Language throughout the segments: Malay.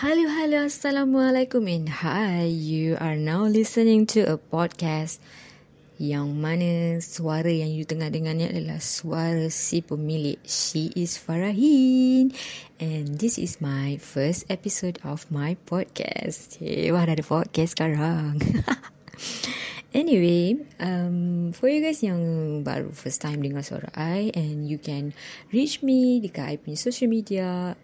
Hello, hello, assalamualaikum and hi. You are now listening to a podcast yang mana suara yang you tengah dengar ni adalah suara si pemilik. She is Farahin. And this is my first episode of my podcast. Hey, wah, dah ada podcast sekarang. Anyway, um, for you guys yang baru first time dengar suara I and you can reach me dekat I punya social media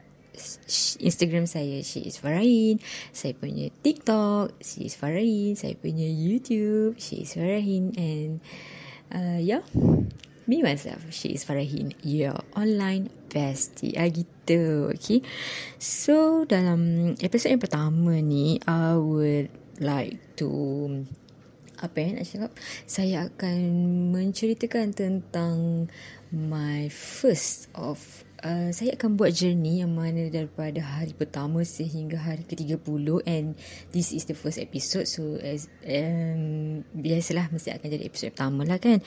Instagram saya she is Farahin. Saya punya TikTok she is Farahin. Saya punya YouTube she is Farahin. And uh, yeah. Me myself she is Farahin. Your online bestie. Ah gitu. Okay. So dalam episod yang pertama ni I would like to apa yang nak cakap? Saya akan menceritakan tentang my first of uh, saya akan buat journey yang mana daripada hari pertama sehingga hari ke-30 and this is the first episode so as um, biasalah mesti akan jadi episode pertama lah kan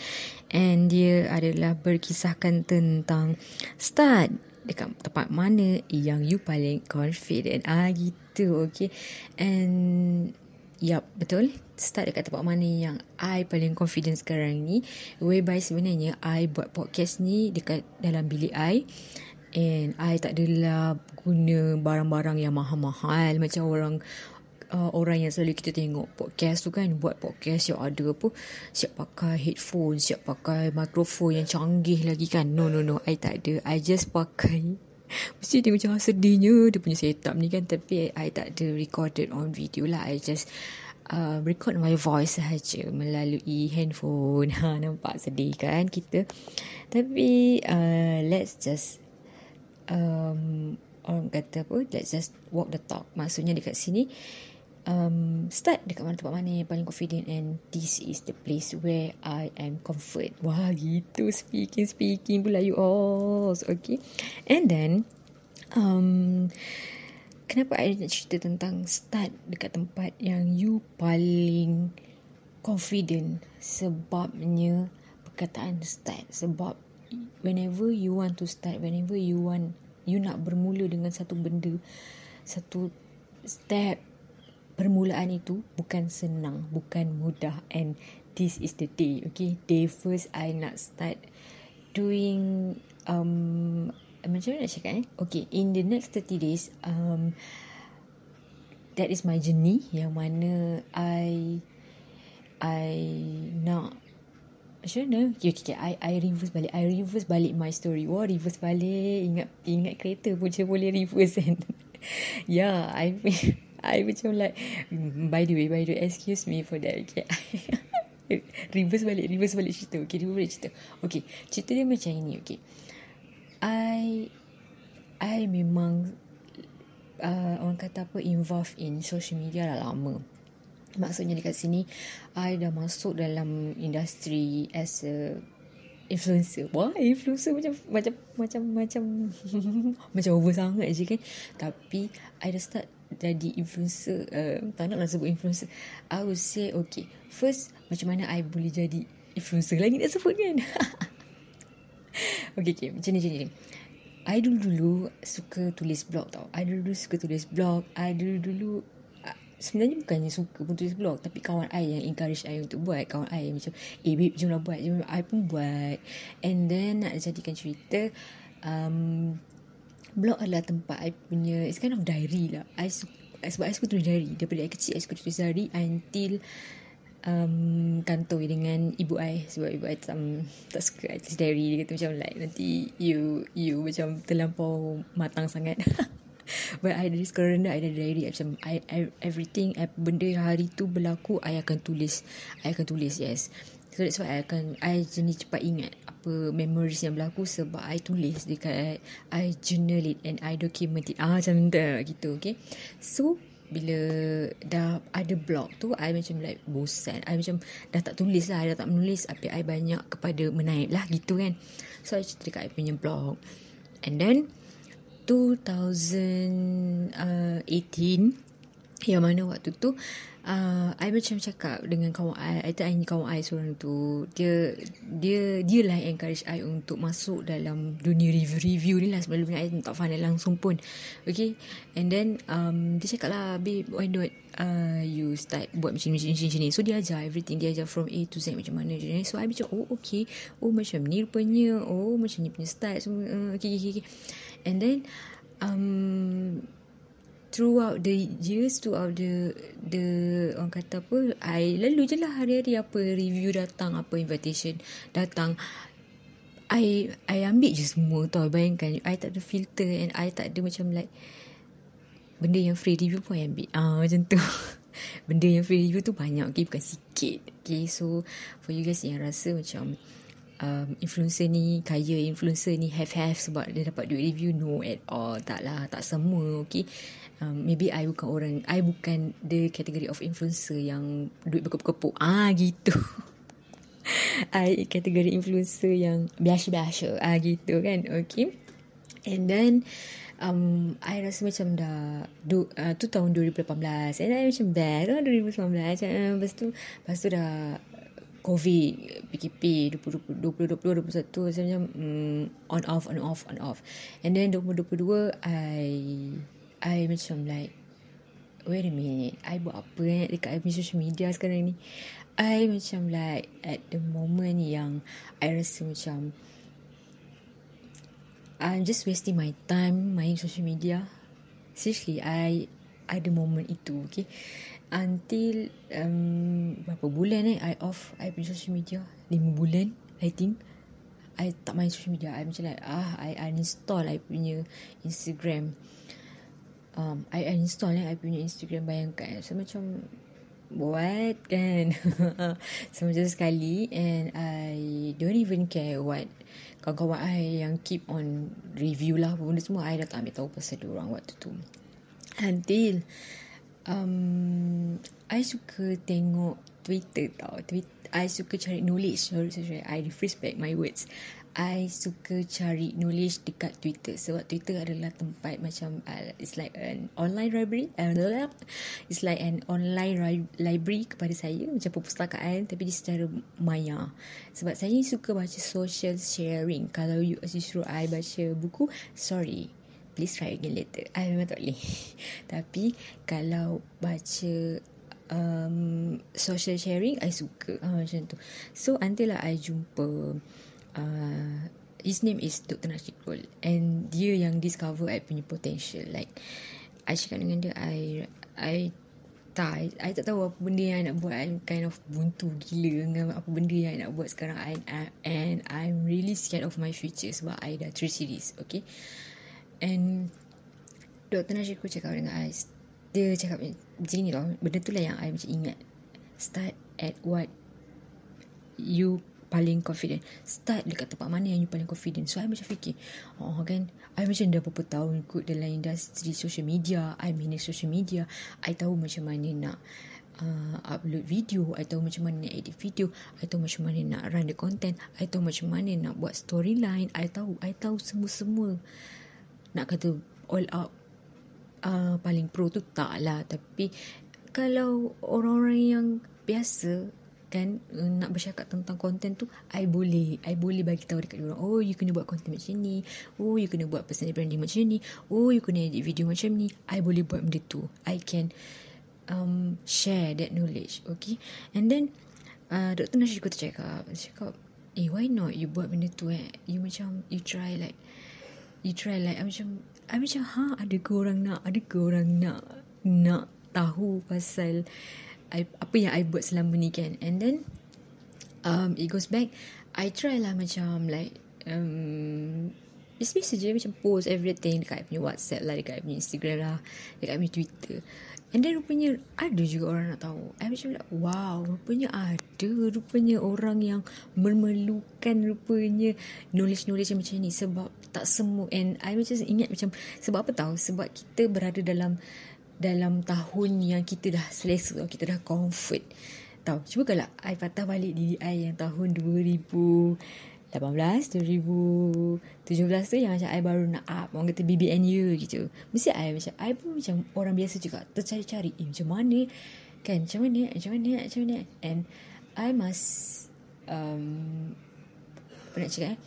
and dia adalah berkisahkan tentang start dekat tempat mana yang you paling confident ah gitu okay and Yup, betul. Start dekat tempat mana yang I paling confident sekarang ni. Whereby sebenarnya I buat podcast ni dekat dalam bilik I. And I tak adalah guna barang-barang yang mahal-mahal macam orang uh, orang yang selalu kita tengok podcast tu kan buat podcast yang ada apa siap pakai headphone, siap pakai mikrofon yang canggih lagi kan. No no no, I tak ada. I just pakai Mesti dia macam sedihnya dia punya setup ni kan tapi I tak ada recorded on video lah. I just uh, record my voice sahaja melalui handphone. Ha nampak sedih kan kita. Tapi uh, let's just um, orang kata apa let's just walk the talk. Maksudnya dekat sini um, start dekat mana tempat mana yang paling confident and this is the place where I am comfort. Wah gitu. Speaking speaking pula you all. Okay. And then um, kenapa I nak cerita tentang start dekat tempat yang you paling confident? Sebabnya perkataan start sebab whenever you want to start whenever you want you nak bermula dengan satu benda satu step permulaan itu bukan senang bukan mudah and this is the day okay? Day first I nak start doing um macam mana nak cakap eh? Okay in the next 30 days um that is my journey yang mana I I nak macam mana? Okay, okay, okay. I, I reverse balik. I reverse balik my story. Wah, reverse balik. Ingat ingat kereta pun je boleh reverse kan. yeah, I I macam like, by the way, by the way, excuse me for that. Okay. reverse balik, reverse balik cerita. Okay, reverse balik cerita. Okay, cerita dia macam ini. Okay. I, I memang, uh, orang kata apa, involved in social media dah lama. Maksudnya dekat sini I dah masuk dalam industri as a influencer. Wah, influencer macam macam macam macam macam over sangat je kan. Tapi I dah start jadi influencer. Uh, tak nak lah sebut influencer. I would say okay. First, macam mana I boleh jadi influencer lagi nak sebut kan? okay, okay. Macam ni, macam ni. I dulu-dulu suka tulis blog tau. I dulu-dulu suka tulis blog. I dulu-dulu sebenarnya bukannya suka pun tulis blog. Tapi kawan I yang encourage I untuk buat kawan I yang macam eh babe jomlah buat. Jom I pun buat. And then nak jadikan cerita um, blog adalah tempat I punya it's kind of diary lah. I suka sebab I suka tulis diary. Daripada I kecil I suka tulis diary until um, kantoi dengan ibu I. Sebab ibu I tak, tak suka I tulis diary. Dia kata macam like nanti you you macam terlampau matang sangat But I sekarang dah I dah diary Macam I, I, everything I, Benda hari tu berlaku I akan tulis. I akan tulis yes. So that's why I akan I jenis cepat ingat Apa memories yang berlaku Sebab I tulis dekat I journal it And I document it. Ah macam tu gitu okay? So bila dah ada blog tu I macam like bosan. I macam dah tak tulis lah I dah tak menulis Tapi I banyak kepada menaik lah gitu kan? So I cerita dekat I punya blog. And then 2018 Yang mana waktu tu uh, I macam cakap dengan kawan I I I kawan I seorang tu Dia Dia Dia lah encourage I Untuk masuk dalam Dunia review-review ni lah Sebelum ni I tak faham langsung pun. Okay? And then um, Dia cakap lah Babe why not uh, You start Buat macam ni macam ni, So dia ajar everything. Dia ajar from A to Z Macam mana macam ni. So I macam Oh okay. Oh macam ni rupanya. Oh macam ni punya start Semua. Uh, okay, okay, okay. And then um, throughout the years throughout the the orang kata apa I lalu je lah hari-hari apa review datang apa invitation datang. I I ambil je semua tau. Bayangkan I tak ada filter and I tak ada macam like benda yang free review pun I ambil. Ah macam tu. Benda yang free review tu banyak okay bukan sikit okay. So for you guys yang rasa macam um, influencer ni kaya influencer ni have have sebab dia dapat duit review? No at all. Tak lah tak semua okay um, maybe I bukan orang I bukan the category of influencer yang duit berkepuk-kepuk. Ah gitu. I kategori influencer yang biasa-biasa. Ah gitu kan? Okay. And then um, I rasa macam dah du, uh, tu tahun 2018 and I macam bad lah 2019 uh, lepas tu lepas tu dah COVID, PKP 2020, 2021 saya macam um, on off on off on off. And then 2022 I I macam like Wait a minute I buat apa eh Dekat I social media sekarang ni? I macam like At the moment yang I rasa macam I'm just wasting my time Main social media. Seriously I Ada moment itu Okay? Until um, Berapa bulan eh I off I punya social media? Lima bulan I think. I tak main social media. I macam like ah, I uninstall I punya Instagram um, I uninstall eh, I punya Instagram bayangkan. So macam what kan? So macam sekali and I don't even care what kawan-kawan I yang keep on review lah benda semua I dah tak ambil tahu pasal orang waktu tu. Until um, I suka tengok Twitter tau. Twitter I suka cari knowledge sorry, sorry, I rephrase back my words I suka cari knowledge dekat Twitter. Sebab Twitter adalah tempat macam uh, it's like an online library. Uh, it's like an online library kepada saya macam perpustakaan tapi di secara maya. Sebab saya suka baca social sharing. Kalau you suruh I baca buku sorry please try again later. I memang tak boleh. Tapi kalau baca um, social sharing I suka. Uh, macam tu. So until lah I jumpa uh, his name is Dr. Nashikul and dia yang discover I punya potential. Like I cakap dengan dia I I tak I, tak tahu apa benda yang I nak buat. I'm kind of buntu gila dengan apa benda yang I nak buat sekarang. I, I, and I'm really scared of my future sebab I dah 3 series okay? And Dr. Nashikul cakap dengan I dia cakap macam ni tau. Benda tu lah yang I macam ingat. Start at what you paling confident. Start dekat tempat mana yang you paling confident. So I macam fikir Oh kan? I macam dah beberapa tahun ikut dalam industri social media. I manage social media. I tahu macam mana nak uh, upload video. I tahu macam mana nak edit video. I tahu macam mana nak run the content. I tahu macam mana nak buat storyline. I tahu I tahu semua-semua. Nak kata all out uh, Paling pro tu tak lah. Tapi Kalau orang-orang yang biasa kan uh, nak bercakap tentang konten tu I boleh I boleh bagi tahu dekat orang oh you kena buat konten macam ni. Oh you kena buat personal branding macam ni. Oh you kena edit video macam ni. I boleh buat benda tu. I can um, share that knowledge okay? And then uh, Dr. Nasheed kata cakap cakap eh why not you buat benda tu eh? You macam you try like you try like I macam I macam ha ada ke orang nak? Ada ke orang nak nak tahu pasal I, apa yang I buat selama ni kan. And then um, it goes back I try lah macam like um, biasa-biasa je macam post everything dekat punya WhatsApp lah dekat punya Instagram lah dekat punya Twitter. And then rupanya ada juga orang nak tahu. I macam like wow rupanya ada rupanya orang yang memerlukan rupanya knowledge-knowledge macam ni. Sebab tak semua and I macam ingat macam sebab apa tahu sebab kita berada dalam dalam tahun yang kita dah selesa kita dah comfort tahu cuba kalau I patah balik diri I yang tahun 2000 2018, 2017 tu yang macam I baru nak up. Orang kata BBNU gitu. Mesti I macam, I pun macam orang biasa juga. Tercari-cari, eh macam mana? Kan, macam mana? Macam mana? Macam mana? And I must, um, apa nak cakap eh?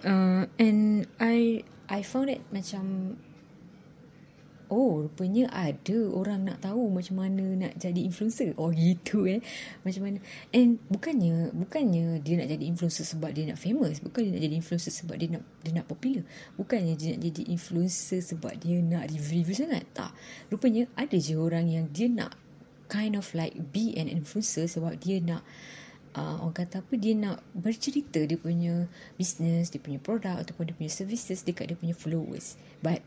Uh, and I, I found it macam Oh, rupanya ada orang nak tahu macam mana nak jadi influencer. Oh, gitu eh. Macam mana. And bukannya bukannya dia nak jadi influencer sebab dia nak famous. Bukan dia nak jadi influencer sebab dia nak dia nak popular. Bukannya dia nak jadi influencer sebab dia nak review-review sangat. Tak. Rupanya ada je orang yang dia nak kind of like be an influencer sebab dia nak Uh, orang kata apa dia nak bercerita dia punya business dia punya produk ataupun dia punya services dekat dia punya followers but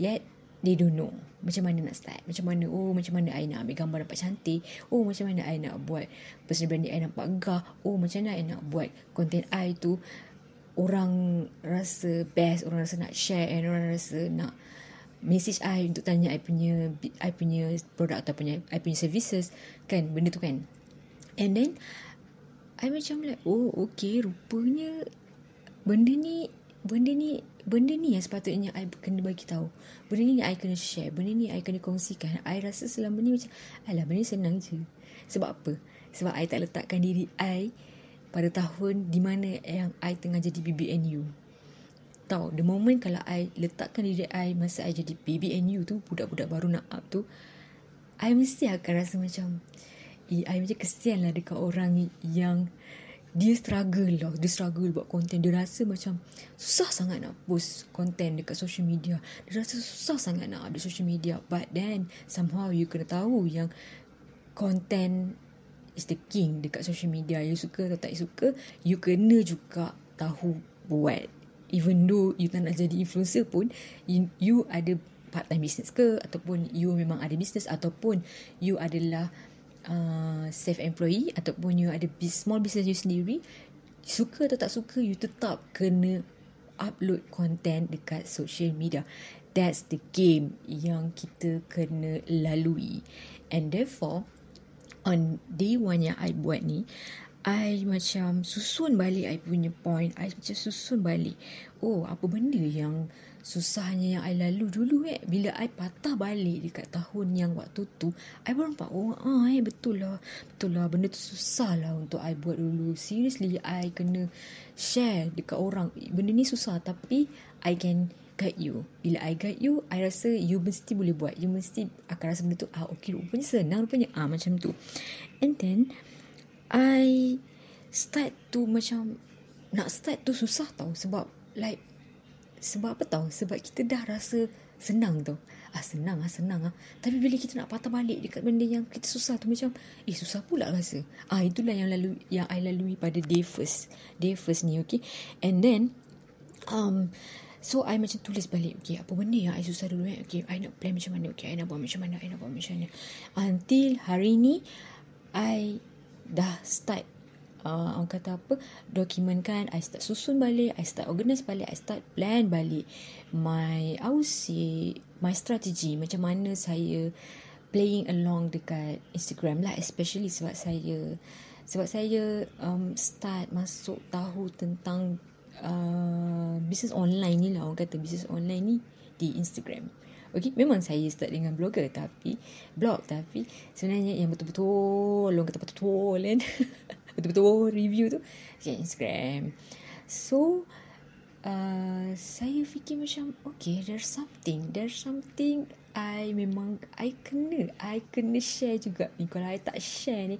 yet they don't know macam mana nak start macam mana oh macam mana I nak ambil gambar nampak cantik oh macam mana I nak buat personal branding I nampak gah oh macam mana I nak buat content I tu. Orang rasa best orang rasa nak share and orang rasa nak message I untuk tanya I punya I punya produk atau punya I punya services kan benda tu kan. And then I macam like oh okay rupanya benda ni benda ni benda ni yang sepatutnya I kena bagi tahu. Benda ni I kena share. Benda ni I kena kongsikan. I rasa selama ni macam, alah benda ni senang je. Sebab apa? Sebab I tak letakkan diri I pada tahun di mana yang I tengah jadi BBNU. Tahu, the moment kalau I letakkan diri I masa I jadi BBNU tu, budak-budak baru nak up tu, I mesti akan rasa macam, I macam kesian lah dekat orang yang dia struggle lah. Dia struggle buat konten dia rasa macam susah sangat nak post konten dekat social media. Dia rasa susah sangat nak update social media. But then somehow you kena tahu yang konten is the king dekat social media. You suka atau tak suka you kena juga tahu buat. Even though you tak nak jadi influencer pun you, you ada part time business ke ataupun you memang ada business ataupun you adalah uh, self employee ataupun you ada small business you sendiri suka atau tak suka you tetap kena upload content dekat social media. That's the game yang kita kena lalui. And therefore on day one yang I buat ni I macam susun balik I punya point. I macam susun balik. Oh apa benda yang susahnya yang I lalu dulu eh? Bila I patah balik dekat tahun yang waktu tu I baru nampak oh ah eh betul lah. Betul lah benda tu susah lah untuk I buat dulu. Seriously I kena share dekat orang. Benda ni susah tapi I can guide you. Bila I guide you I rasa you mesti boleh buat. You mesti akan rasa benda tu ah okay rupanya senang rupanya ah macam tu. And then I start to macam nak start tu susah tau sebab like sebab apa tau? Sebab kita dah rasa senang tau. Ah senang ah senang ah. Tapi bila kita nak patah balik dekat benda yang kita susah tu macam eh susah pula rasa. Ah itulah yang lalu yang I lalui pada day first day first ni okay? And then um So I macam tulis balik Okay apa benda yang I susah dulu eh? Okay I nak plan macam mana? Okay I nak buat macam mana? I nak buat macam mana? Until hari ni I dah start uh, orang kata apa dokumen kan I start susun balik I start organize balik I start plan balik. My I would say my strategy macam mana saya playing along dekat Instagram lah especially sebab saya sebab saya um, start masuk tahu tentang uh, business online ni lah orang kata business online ni di Instagram. Okay, memang saya start dengan blogger tapi blog tapi sebenarnya yang betul-betul orang kata betul-betul kan? Betul-betul review tu okay, Instagram. So uh, saya fikir macam okay there's something there's something I memang I kena I kena share juga. Ni kalau I tak share ni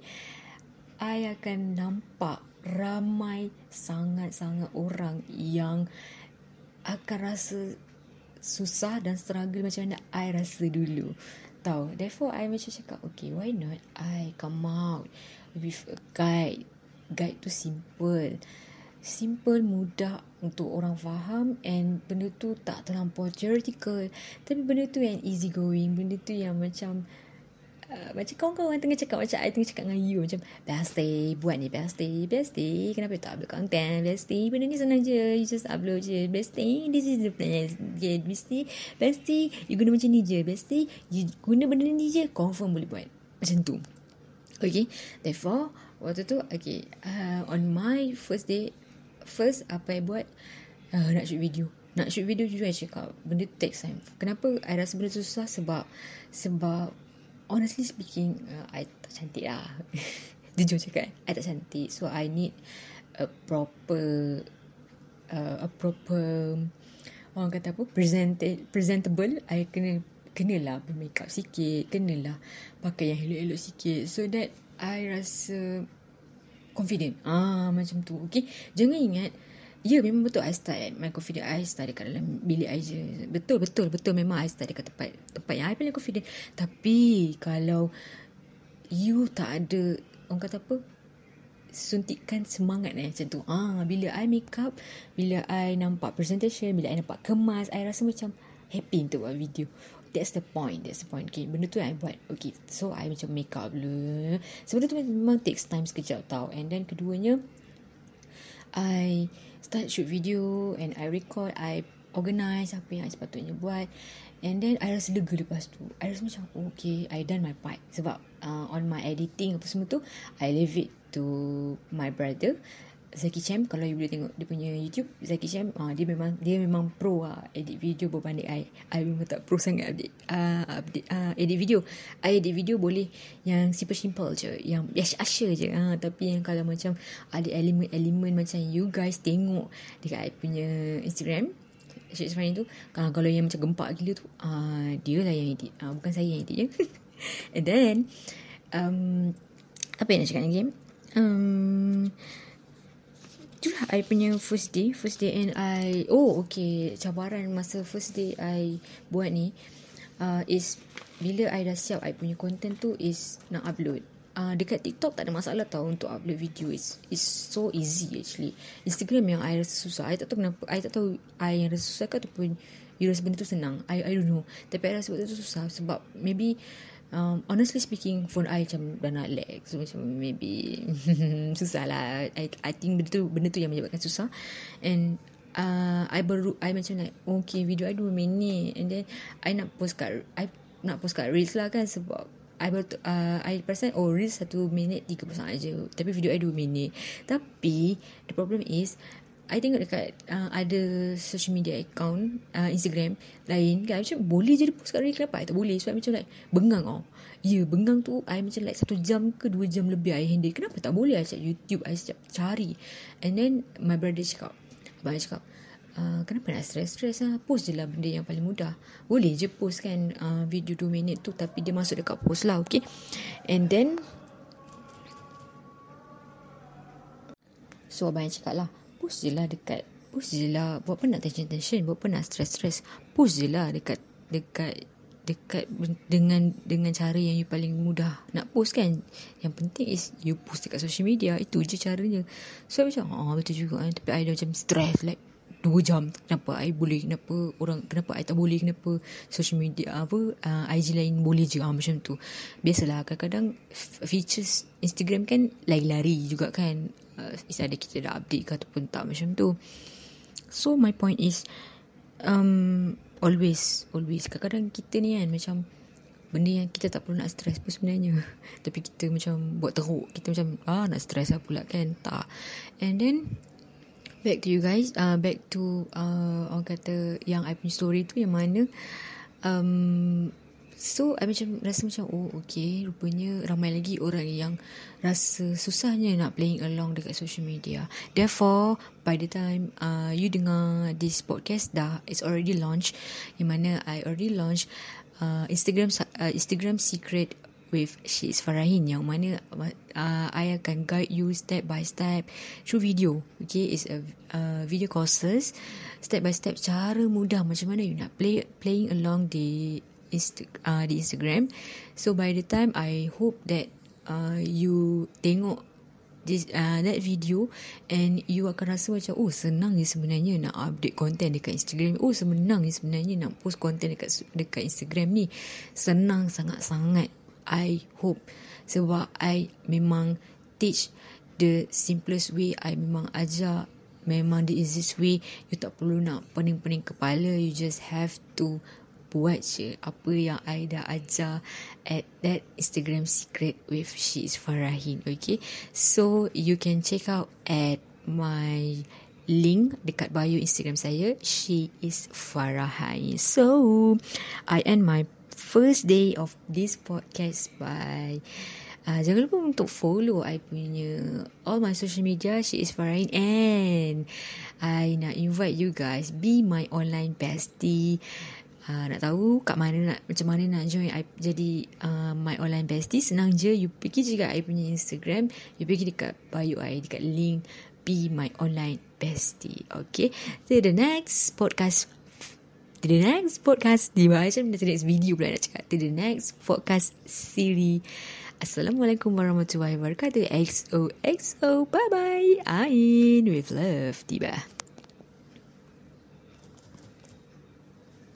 I akan nampak ramai sangat-sangat orang yang akan rasa susah dan struggle macam mana I rasa dulu. Tahu. Therefore, I macam cakap, okay, why not I come out with a guide. Guide tu simple. Simple, mudah untuk orang faham and benda tu tak terlampau theoretical. Tapi benda tu yang easy going. Benda tu yang macam Uh, macam kawan-kawan tengah cakap macam I tengah cakap dengan you macam Bestie buat ni Bestie Bestie kenapa tak upload content? Bestie benda ni senang je. You just upload je. Bestie this is the plan. Yeah, Bestie Bestie you guna macam ni je. Bestie you guna benda ni je. Confirm boleh buat. Macam tu. Okay? Therefore waktu tu okay uh, on my first day first apa I buat uh, nak shoot video. Nak shoot video juga I cakap benda tu takes time. Kenapa I rasa benda susah? Sebab sebab honestly speaking uh, I tak cantik lah. Jujur cakap I tak cantik. So I need a proper uh, a proper orang kata apa presented presentable. I kena kenalah bermakeup sikit kenalah pakai yang elok-elok sikit. So that I rasa confident. Ah macam tu. Okay? Jangan ingat Ya memang betul I start at my confident I start dekat dalam bilik I je. Betul betul betul. Memang I start dekat tempat Tempat yang I paling confident Tapi kalau You tak ada Orang kata apa Suntikan semangat eh, macam tu. Ah, Bila I make up Bila I nampak presentation Bila I nampak kemas I rasa macam Happy untuk buat video. That's the point That's the point. Okay benda tu yang I buat. Okay so I macam make up dulu. Sebenarnya tu memang takes time sekejap tau. And then keduanya I start shoot video and I record, I organize apa yang I sepatutnya buat. And then I rasa lega lepas tu. I rasa macam oh, okay, I done my part. Sebab uh, on my editing apa semua tu, I leave it to my brother. Zaki Cham kalau you boleh tengok dia punya YouTube Zaki Cham uh, dia memang dia memang pro lah edit video berbanding I. I memang tak pro sangat update uh, update uh, edit video. I edit video boleh yang super simple je yang biasa-biasa je uh, tapi yang kalau macam ada elemen-elemen macam you guys tengok dekat I punya Instagram Syed Safari tu uh, kalau yang macam gempak gila tu uh, dia lah yang edit uh, bukan saya yang edit je. And then um, apa yang nak cakap lagi? Um, itulah I punya first day first day and I oh okay cabaran masa first day I buat ni uh, is bila I dah siap I punya content tu is nak upload. Uh, dekat TikTok tak ada masalah tau untuk upload video. Is is so easy actually. Instagram yang I rasa susah. I tak tahu kenapa I tak tahu I yang rasa susah ke ataupun you rasa benda tu senang. I I don't know. Tapi I rasa benda tu susah sebab maybe um, honestly speaking phone I macam dah nak lag. So macam maybe susah lah. I, I think benda tu benda tu yang menyebabkan susah. And uh, I baru I macam like okay video I 2 minit. And then I nak post kat I nak post kat reels lah kan sebab I baru uh, I perasan oh reels 1 minit 30 saat aja tapi video I 2 minit. Tapi the problem is I tengok dekat uh, ada social media account uh, Instagram lain kan macam boleh jadi post kat Reel I tak boleh sebab macam like bengang oh. Ya bengang tu I macam like satu jam ke dua jam lebih I handle. Kenapa? Tak boleh I cakap YouTube I cakap cari. And then my brother cakap abang cakap Uh, kenapa nak stress-stress lah Post je lah benda yang paling mudah. Boleh je post kan uh, Video 2 minit tu Tapi dia masuk dekat post lah Okay? And then So abang cakap lah post je lah dekat post je lah. Buat apa nak tension-tension buat apa nak stress-stress. Post je lah dekat dekat dekat dengan dengan cara yang you paling mudah nak post kan. Yang penting is you post dekat social media itu je caranya. So macam ah betul juga kan. Tapi I dah macam stress like dua jam. Kenapa I boleh kenapa orang kenapa I tak boleh kenapa social media apa uh, IG lain boleh je. Ah, macam tu. Biasalah kadang-kadang features Instagram kan lari-lari juga kan uh, is kita dah update ke ataupun tak macam tu. So my point is um, always always kadang-kadang kita ni kan macam benda yang kita tak perlu nak stress pun sebenarnya. Tapi kita macam buat teruk. Kita macam ah nak stress lah pula kan? Tak. And then back to you guys uh, back to uh, orang kata yang I punya story tu yang mana um, so I macam rasa macam oh okay rupanya ramai lagi orang yang rasa susahnya nak playing along dekat social media. Therefore by the time uh, you dengar this podcast dah it's already launched. Yang mana I already launched uh, Instagram uh, Instagram secret with She's Farahin yang mana uh, I akan guide you step by step through video. Okay, it's a uh, video courses. Step by step cara mudah macam mana you nak play playing along the Insta, uh, di Instagram. So by the time I hope that uh, you tengok this uh, that video and you akan rasa macam oh senang ni sebenarnya nak update content dekat Instagram. Oh senang ni sebenarnya nak post content dekat dekat Instagram ni. Senang sangat-sangat I hope. Sebab I memang teach the simplest way I memang ajar memang the easiest way. You tak perlu nak pening-pening kepala you just have to buat je apa yang I dah ajar at that Instagram secret with she is Farahin okay so you can check out at my link dekat bio Instagram saya. She is Farahain. So, I end my first day of this podcast by uh, jangan lupa untuk follow I punya all my social media. She is Farahain and I nak invite you guys be my online bestie. Uh, nak tahu kat mana nak macam mana nak join. I jadi uh, my online bestie. Senang je. You pergi juga I punya Instagram. You pergi dekat bio I dekat link be my online bestie. Okay. To the next podcast. To the next podcast. Di macam the next video pula nak cakap. To the next podcast series Assalamualaikum warahmatullahi wabarakatuh. XOXO bye bye Ain with love. Tiba